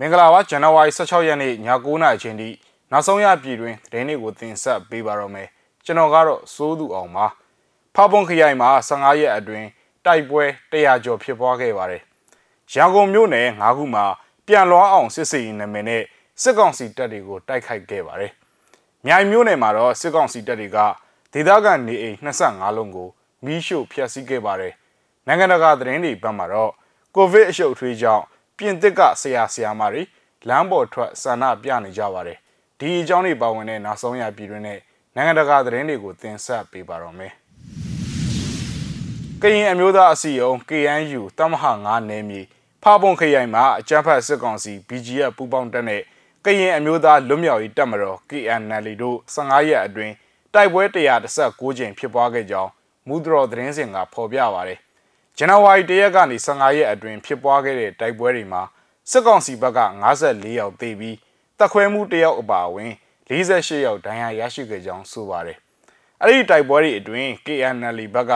မင်္ဂလာပါဇန်နဝါရီ16ရက်နေ့ည9:00နာရီချိန်ထိနောက်ဆုံးရပြည်တွင်သတင်းတွေကိုတင်ဆက်ပေးပါတော့မယ်ကျွန်တော်ကတော့စိုးသူအောင်ပါဖပွန်ခရိုင်မှာ15ရက်အတွင်းတိုက်ပွဲ100ကျော်ဖြစ်ပွားခဲ့ပါတယ်ရန်ကုန်မြို့နယ်9ခုမှာပြန်လွှားအောင်စစ်စေးရင်နာမည်နဲ့စစ်ကောင်စီတပ်တွေကိုတိုက်ခိုက်ခဲ့ပါတယ်မြိုင်မြို့နယ်မှာတော့စစ်ကောင်စီတပ်တွေကဒေသခံနေအိမ်25လုံးကိုမီးရှို့ဖျက်ဆီးခဲ့ပါတယ်နိုင်ငံတကာသတင်းတွေဘက်မှာတော့ကိုဗစ်အရှုပ်ထွေးကြောင့် ပြင်သစ်ကဆရာဆရာမတွေလမ်းပေါ်ထွက်ဆန္ဒပြနေကြပါတယ်ဒီအကြောင်းတွေပါဝင်တဲ့နောက်ဆုံးရပြည်တွင်းနဲ့နိုင်ငံတကာသတင်းတွေကိုတင်ဆက်ပေးပါတော့မယ်ကရင်အမျိုးသားအစည်းအရုံး KNU တမဟာ9နယ်မြေဖာပွန်ခရိုင်မှာအကြမ်းဖက်စစ်ကောင်စီ BGF ပူးပေါင်းတပ်နဲ့ကရင်အမျိုးသားလွတ်မြောက်ရေးတပ်မတော် KNL တို့15ရက်အတွင်းတိုက်ပွဲ116ကြိမ်ဖြစ်ပွားခဲ့ကြောင်းမူဒရောသတင်းစင်ကဖော်ပြပါရတယ် ဇန်နဝါရီ၁ရက်ကနေ15ရက်အတွင်းဖြစ်ပွားခဲ့တဲ့တိုက်ပွဲတွေမှာစစ်ကောင်စီဘက်က54ယောက်သေပြီးတပ်ခွဲမှု1ယောက်အပါအဝင်48ယောက်ဒဏ်ရာရရှိခဲ့ကြောင်းဆိုပါတယ်။အဲ့ဒီတိုက်ပွဲတွေအတွင်း KNL ဘက်က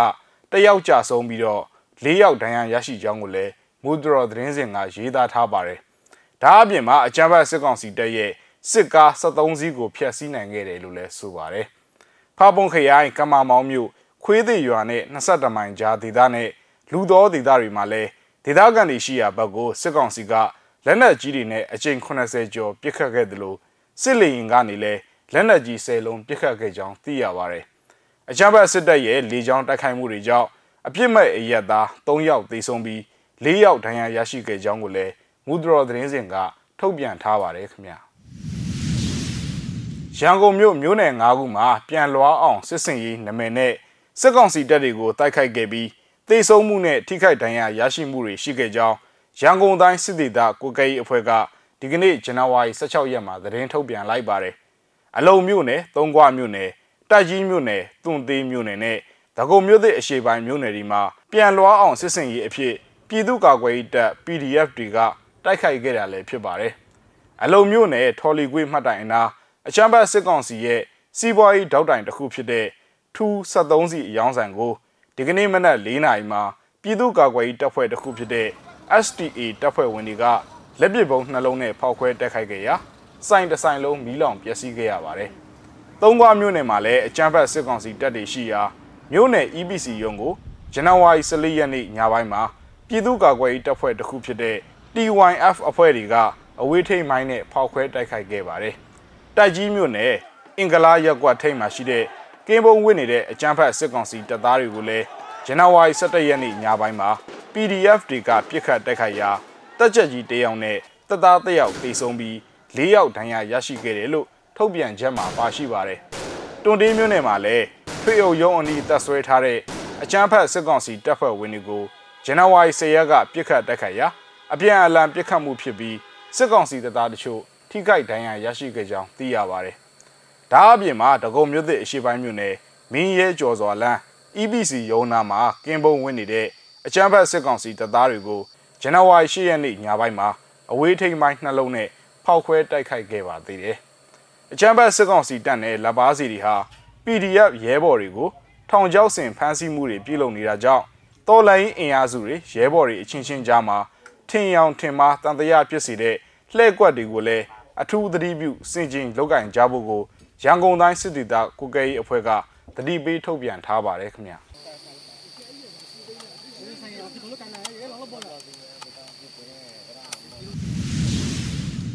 1ယောက်ကြာဆုံးပြီးတော့4ယောက်ဒဏ်ရာရရှိကြောင်းကိုလည်းမူဒရောသတင်းစင်ကရေးသားထားပါတယ်။ဒါအပြင်မှာအကြမ်းဖက်စစ်ကောင်စီတပ်ရဲ့စစ်ကား73စီးကိုဖျက်ဆီးနိုင်ခဲ့တယ်လို့လည်းဆိုပါတယ်။ဖာပုံခရိုင်ကမာမောင်မြို့ခွေးသေးရွာနဲ့22မိုင်ကြားဒေသနဲ့ လူသောဒေသတွေမှာလည်းဒေသခံတွေရှိရာဘက်ကိုစစ်ကောင်စီကလက်နက်ကြီးတွေနဲ့အကြိမ်80ကျော်ပစ်ခတ်ခဲ့တယ်လို့စစ်လေရင်ကနေလည်းလက်နက်ကြီး10လုံးပစ်ခတ်ခဲ့ကြောင်းသိရပါတယ်။အကြမ်းဖက်စစ်တပ်ရဲ့လေကြောင်းတိုက်ခိုက်မှုတွေကြောင့်အပြစ်မဲ့အရက်သား3ယောက်သေဆုံးပြီး4ယောက်ဒဏ်ရာရရှိခဲ့ကြောင်းကိုလည်းမူဒရောသတင်းစင်ကထုတ်ပြန်ထားပါတယ်ခင်ဗျာ။ရန်ကုန်မြို့မြို့နယ်9ခုမှာပြန်လွှားအောင်စစ်စင်ရေးနမည်နဲ့စစ်ကောင်စီတပ်တွေကိုတိုက်ခိုက်ခဲ့ပြီး သေဆုံးမှုနဲ့ထိခိုက်ဒဏ်ရာရရှိမှုတွေရှိခဲ့ကြောင်းရန်ကုန်တိုင်းစစ်ဒေသကိုကဲရေးအဖွဲ့ကဒီကနေ့ဇန်နဝါရီ16ရက်မှာသတင်းထုတ်ပြန်လိုက်ပါတယ်။အလုံမြို့နယ်၊သုံးခွမြို့နယ်၊တိုက်ကြီးမြို့နယ်၊သွန်သေးမြို့နယ်နဲ့ဒဂုံမြို့သစ်အရှေ့ပိုင်းမြို့နယ်တွေမှာပြန်လွှားအောင်စစ်စင်ရေးအဖြစ်ပြည်သူ့ကာကွယ်ရေးတပ် PDF တွေကတိုက်ခိုက်ခဲ့တာလည်းဖြစ်ပါတယ်။အလုံမြို့နယ်ထော်လီကွေးမှတ်တိုင်အနာအချမ်းဘတ်စစ်ကောင်စီရဲ့စီးပွားရေးတောက်တိုင်တစ်ခုဖြစ်တဲ့ထူး73စီအယောင်းဆိုင်ကို ဒီကနေ့မနက်၄နာရီမှာပြည်သူ့ကာကွယ်ရေးတပ်ဖွဲ့တစ်ခုဖြစ်တဲ့ STA တပ်ဖွဲ့ဝင်တွေကလက်ပစ်ဗုံးနှလုံးနဲ့ဖောက်ခွဲတိုက်ခိုက်ခဲ့ရာစိုင်တဆိုင်လုံးမီးလောင်ပျက်စီးခဲ့ရပါတယ်။သုံးခွာမြို့နယ်မှာလည်းအကြမ်းဖက်စစ်ကောင်စီတပ်တွေရှိရာမြို့နယ် EPC ရုံးကိုဇန်နဝါရီ14ရက်နေ့ညပိုင်းမှာပြည်သူ့ကာကွယ်ရေးတပ်ဖွဲ့တစ်ခုဖြစ်တဲ့ TYF အဖွဲ့တွေကအဝေးထိပ်မိုင်းနဲ့ဖောက်ခွဲတိုက်ခိုက်ခဲ့ပါတယ်။တိုက်ကြီးမြို့နယ်အင်္ဂလာရက်ကွက်ထိပ်မှာရှိတဲ့ ကင်းဘုံဝင်နေတဲ့အကြမ်းဖက်စစ်ကောင်စီတပ်သားတွေကိုလည်းဇန်နဝါရီ17ရက်နေ့ညပိုင်းမှာ PDF တွေကပြစ်ခတ်တိုက်ခိုက်ရာတက်ကြကြီးတယောက်နဲ့တပ်သားတစ်ယောက်တေဆုံးပြီး၄ယောက်ဒဏ်ရာရရှိခဲ့တယ်လို့ထုတ်ပြန်ချက်မှာပါရှိပါတယ်။တွန်တေးမြို့နယ်မှာလည်းထွေအုပ်ရုံးအနီးတပ်ဆွဲထားတဲ့အကြမ်းဖက်စစ်ကောင်စီတပ်ဖွဲ့ဝင်တွေကိုဇန်နဝါရီ10ရက်ကပြစ်ခတ်တိုက်ခိုက်ရာအပြန်အလှန်ပြစ်ခတ်မှုဖြစ်ပြီးစစ်ကောင်စီတပ်သားတချို့ထိခိုက်ဒဏ်ရာရရှိခဲ့ကြောင်းသိရပါတယ်။ ဒါအပြင်မှာဒဂုံမြို့သစ်အရှိပိုင်းမြို့နယ်မင်းရဲကျော်စွာလမ်း EBC ရုံးနာမှာကင်းပုံဝင်နေတဲ့အကြမ်းဖက်စစ်ကောင်စီတပ်သားတွေကိုဇန်နဝါရီ10ရက်နေ့ညပိုင်းမှာအဝေးထိန်ပိုင်းနှလုံးနဲ့ဖောက်ခွဲတိုက်ခိုက်ခဲ့ပါသေးတယ်။အကြမ်းဖက်စစ်ကောင်စီတပ်နဲ့လက်ပါစီတွေဟာ PDF ရဲဘော်တွေကိုထောင်ချောက်ဆင်ဖမ်းဆီးမှုတွေပြုလုပ်နေတာကြောင့်တော်လိုင်းအင်အားစုတွေရဲဘော်တွေအချင်းချင်းကြားမှာထင်ရောင်ထင်မှားတန်တရားဖြစ်စေတဲ့လှည့်ကွက်တွေကိုလည်းအထူးသတိပြုစင်ကျင်လောက်ကင်ကြဖို့ကို ရန်ကုန်တိုင်းစစ်တီတာကုကဲရေးအဖွဲ့ကသတိပေးထုတ်ပြန်ထားပါတယ်ခင်ဗျာ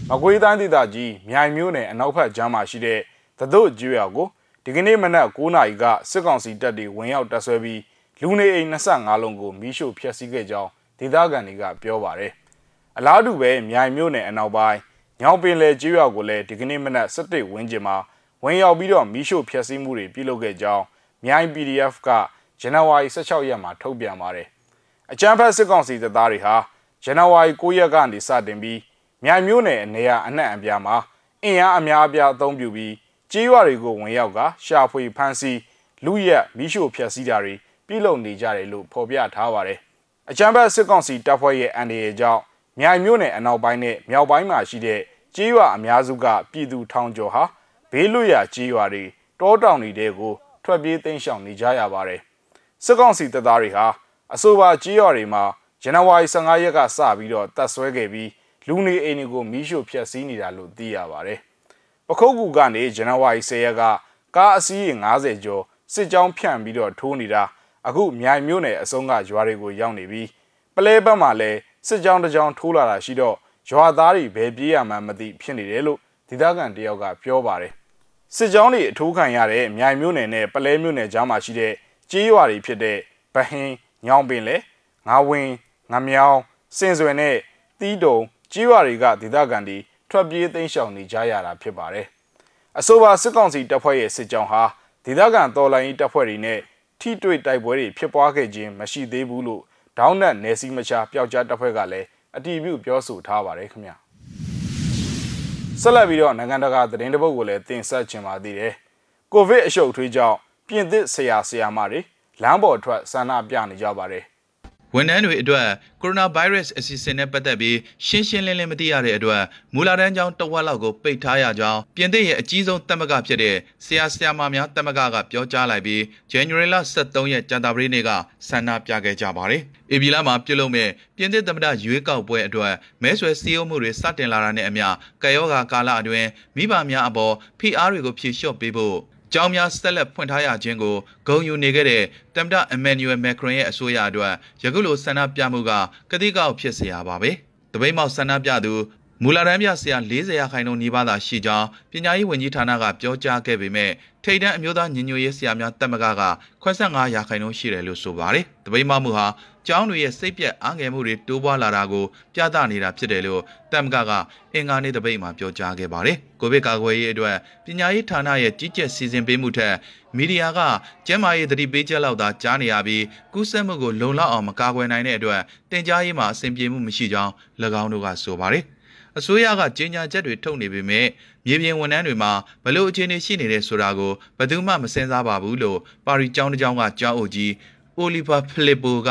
မကွေးတိုင်းဒေသကြီးမြိုင်မြို့နယ်အနောက်ဘက်ကြားမှာရှိတဲ့သတို့ကျွော်ကိုဒီကနေ့မနက်9:00နာရီကစစ်ကောင်စီတပ်တွေဝင်ရောက်တပ်ဆွဲပြီးလူနေအိမ်25လုံးကိုမီးရှို့ဖျက်ဆီးခဲ့ကြောင်းဒေသခံတွေကပြောပါတယ်။အလားတူပဲမြိုင်မြို့နယ်အနောက်ပိုင်းညောင်ပင်လယ်ကျွော်ကိုလည်းဒီကနေ့မနက်17ဝန်းကျင်မှာ ဝင်ရောက်ပြီးတော့မီးရှို့ဖျက်ဆီးမှုတွေပြုလုပ်ခဲ့ကြောင်းမြိုင် PDF ကဇန်နဝါရီ16ရက်မှာထုတ်ပြန်ပါတယ်။အကြမ်းဖက်စစ်ကောင်စီတပ်သားတွေဟာဇန်နဝါရီ9ရက်ကနေစတင်ပြီးမြိုင်မြို့နယ်အနေရအနှံ့အပြားမှာအင်အားအများအပြားအသုံးပြုပြီးကြေးရွာတွေကိုဝင်ရောက်ကရှာဖွေဖမ်းဆီးလူရက်မိရှို့ဖျက်ဆီးတာတွေပြုလုပ်နေကြတယ်လို့ဖော်ပြထားပါတယ်။အကြမ်းဖက်စစ်ကောင်စီတပ်ဖွဲ့ရဲ့အန်ဒီရဲ့ကြောင့်မြိုင်မြို့နယ်အနောက်ပိုင်းနဲ့မြောက်ပိုင်းမှာရှိတဲ့ကြေးရွာအများစုကပြည်သူထောင်ကျော်ဟာ ဘေးလွတ်ရာကြေးရွာတွေတောတောင်တွေကိုထွက်ပြေးသိမ်းရှောင်နေကြရပါတယ်။စစ်ကောင်စီတပ်သားတွေဟာအဆိုပါကြေးရွာတွေမှာဇန်နဝါရီ15ရက်ကစပြီးတော့တပ်ဆွဲခဲ့ပြီးလူနေအိမ်တွေကိုမီးရှို့ဖျက်ဆီးနေတာလို့သိရပါတယ်။ပခုတ်ကူကနေဇန်နဝါရီ10ရက်ကကားအစီးရေ90ကျော်စစ်ကြောင်းဖြန့်ပြီးတော့ထိုးနေတာအခုမြိုင်မြို့နယ်အစုံကရွာတွေကိုရောက်နေပြီးပလဲဘက်မှာလည်းစစ်ကြောင်းတစ်ကြောင်းထိုးလာတာရှိတော့ရွာသားတွေဘယ်ပြေးရမှန်းမသိဖြစ်နေတယ်လို့ ဒေသခံတယောက်ကပြောပါတယ်စစ်ကြောင်းတွေအထိုးခံရတဲ့မြိုင်မြို့နယ်နဲ့ပလဲမြို့နယ်ကြားမှာရှိတဲ့ကြေးရွာတွေဖြစ်တဲ့ဗဟင်းညောင်ပင်လေငါဝင်ငမြောင်းစင်စွယ်နဲ့တီးတုံကြေးရွာတွေကဒေသခံတွေထွက်ပြေးသိမ်းရှောင်နေကြရတာဖြစ်ပါတယ်အဆိုပါစစ်ကောင်စီတပ်ဖွဲ့ရဲ့စစ်ကြောင်းဟာဒေသခံတော်လှန်ရေးတပ်ဖွဲ့တွေနဲ့ထိတွေ့တိုက်ပွဲတွေဖြစ်ပွားခဲ့ခြင်းမရှိသေးဘူးလို့ဒေါင်းနက်နယ်စည်းမချပျောက်ကြားတပ်ဖွဲ့ကလည်းအတည်ပြုပြောဆိုထားပါတယ်ခင်ဗျာ ဆက်လက်ပြီးတော့နိုင်ငံတကာသတင်းတပုတ်ကိုလည်းတင်ဆက်ချင်ပါသေးတယ်ကိုဗစ်အရှုပ်ထွေးကြောင့်ပြင်သစ်ဆရာဆရာမတွေလမ်းပေါ်ထွက်ဆန္ဒပြနေကြပါတယ် ဝန်ထမ်းတွေအတွက်ကိုရိုနာဗိုင်းရပ်စ်အစီအစဉ်နဲ့ပတ်သက်ပြီးရှင်းရှင်းလင်းလင်းမသိရတဲ့အတွက်မူလာတန်းကျောင်းတဝက်လောက်ကိုပိတ်ထားရကြောင်းပြင်သစ်ရဲ့အကြီးဆုံးတက်မကဖြစ်တဲ့ဆရာဆရာမများတက်မကကပြောကြားလိုက်ပြီး January 23ရက်ကြာသပတေးနေ့ကဆန္ဒပြခဲ့ကြပါတယ်။အေဗီလာမှာပြုလုပ်မဲ့ပြင်သစ်သမ္မတရွေးကောက်ပွဲအတွက်မဲဆွယ်စည်းရုံးမှုတွေစတင်လာတာနဲ့အမျှကယောဂါကာလအတွင်းမိဘများအပေါ်ဖိအားတွေကိုဖြေလျှော့ပေးဖို့ ကျောင်းများဆက်လက်ဖွင့်ထားရခြင်းကိုဂုဏ်ယူနေခဲ့တဲ့တမ်တာအမန်နျူအယ်မက်ခရွန်ရဲ့အဆိုအရအတွက်ယခုလိုဆန္ဒပြမှုကကတိကောက်ဖြစ်စရာပါပဲ။တပိတ်မောက်ဆန္ဒပြသူမူလာတန်းပြဆရာ40ရာခိုင်နှုန်းနီးပါးသာရှိကြောင်းပညာရေးဝန်ကြီးဌာနကပြောကြားခဲ့ပေမဲ့ထိတ်တန်းအမျိုးသားညီညွတ်ရေးဆရာများတက်မကက85ရာခိုင်နှုန်းရှိတယ်လို့ဆိုပါတယ်။တပိတ်မောက်မှုဟာ ကျောင်းတွေရဲ့စိတ်ပြက်အားငယ်မှုတွေတိုးပွားလာတာကိုပြသနေတာဖြစ်တယ်လို့တမ်ကကအင်္ဂါနေ့တပိတ်မှာပြောကြားခဲ့ပါတယ်။ကိုဗစ်ကာကွယ်ရေးအတွက်ပညာရေးဌာနရဲ့ကြီးကြပ်စီစဉ်ပေးမှုထက်မီဒီယာကကျန်းမာရေးသတိပေးချက်လောက်သာကြားနေရပြီးကူးစက်မှုကိုလုံလောက်အောင်မကာကွယ်နိုင်တဲ့အတွက်တင် जा ရေးမှာအဆင်ပြေမှုမရှိကြောင်း၎င်းတို့ကဆိုပါတယ်။အစိုးရကကြေညာချက်တွေထုတ်နေပေမဲ့မြေပြင်ဝန်ထမ်းတွေမှာဘလို့အခြေအနေရှိနေတယ်ဆိုတာကိုဘယ်သူမှမစင်စားပါဘူးလို့ပါရီကျောင်းတစ်ကျောင်းကကျောင်းအုပ်ကြီး အိုလီဗာဖလစ်ပိုက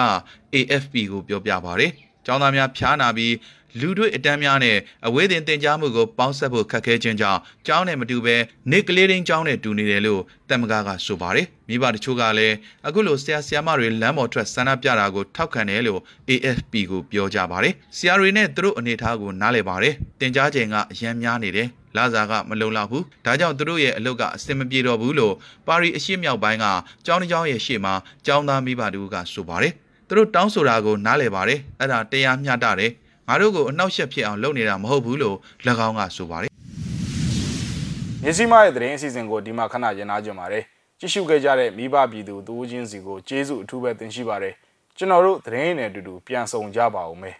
AFP ကိုပြောပြပါတယ်။ကျောင်းသားများဖျားနာပြီးလူတွေအတန်းများနဲ့အဝေးတင်တင် जा မှုကိုပေါင်းဆက်ဖို့ခက်ခဲခြင်းကြောင့်ကျောင်းနဲ့မတူဘဲနေကလေးရင်းကျောင်းနဲ့တူနေတယ်လို့တမကားကဆိုပါတယ်မိဘတချို့ကလည်းအခုလိုဆရာဆရာမတွေလမ်းပေါ်ထွက်ဆန္ဒပြတာကိုထောက်ခံတယ်လို့ AFP ကိုပြောကြပါတယ်ဆရာတွေနဲ့သူတို့အနေထားကိုနားလည်ပါတယ်တင် जा ချိန်ကအရန်များနေတယ် လာစာကမလုံလောက်ဘူးဒါကြောင့်သူတို့ရဲ့အလုပ်ကအဆင်မပြေတော့ဘူးလို့ပါရီအရှိမြောက်ပိုင်းကကျောင်းတစ်ကျောင်းရဲ့ရှေ့မှာကျောင်းသားမိဘတို့ကဆိုပါတယ်သူတို့တောင်းဆိုတာကိုနားလည်ပါတယ်အဲ့ဒါတရားမျှတတယ်ငါတို့ကိုအနှောက်အယှက်ဖြစ်အောင်လုပ်နေတာမဟုတ်ဘူးလို့၎င်းကဆိုပါတယ်မြစီမရဲ့သတင်းအစီအစဉ်ကိုဒီမှာခဏရင်နာကြပါတယ်ကြည့်ရှုခဲ့ကြတဲ့မိဘပြည်သူတူးချင်းစီကိုကျေးဇူးအထူးပဲတင်ရှိပါတယ်ကျွန်တော်တို့သတင်းနဲ့အတူတူပြန်ဆောင်ကြပါဦးမယ်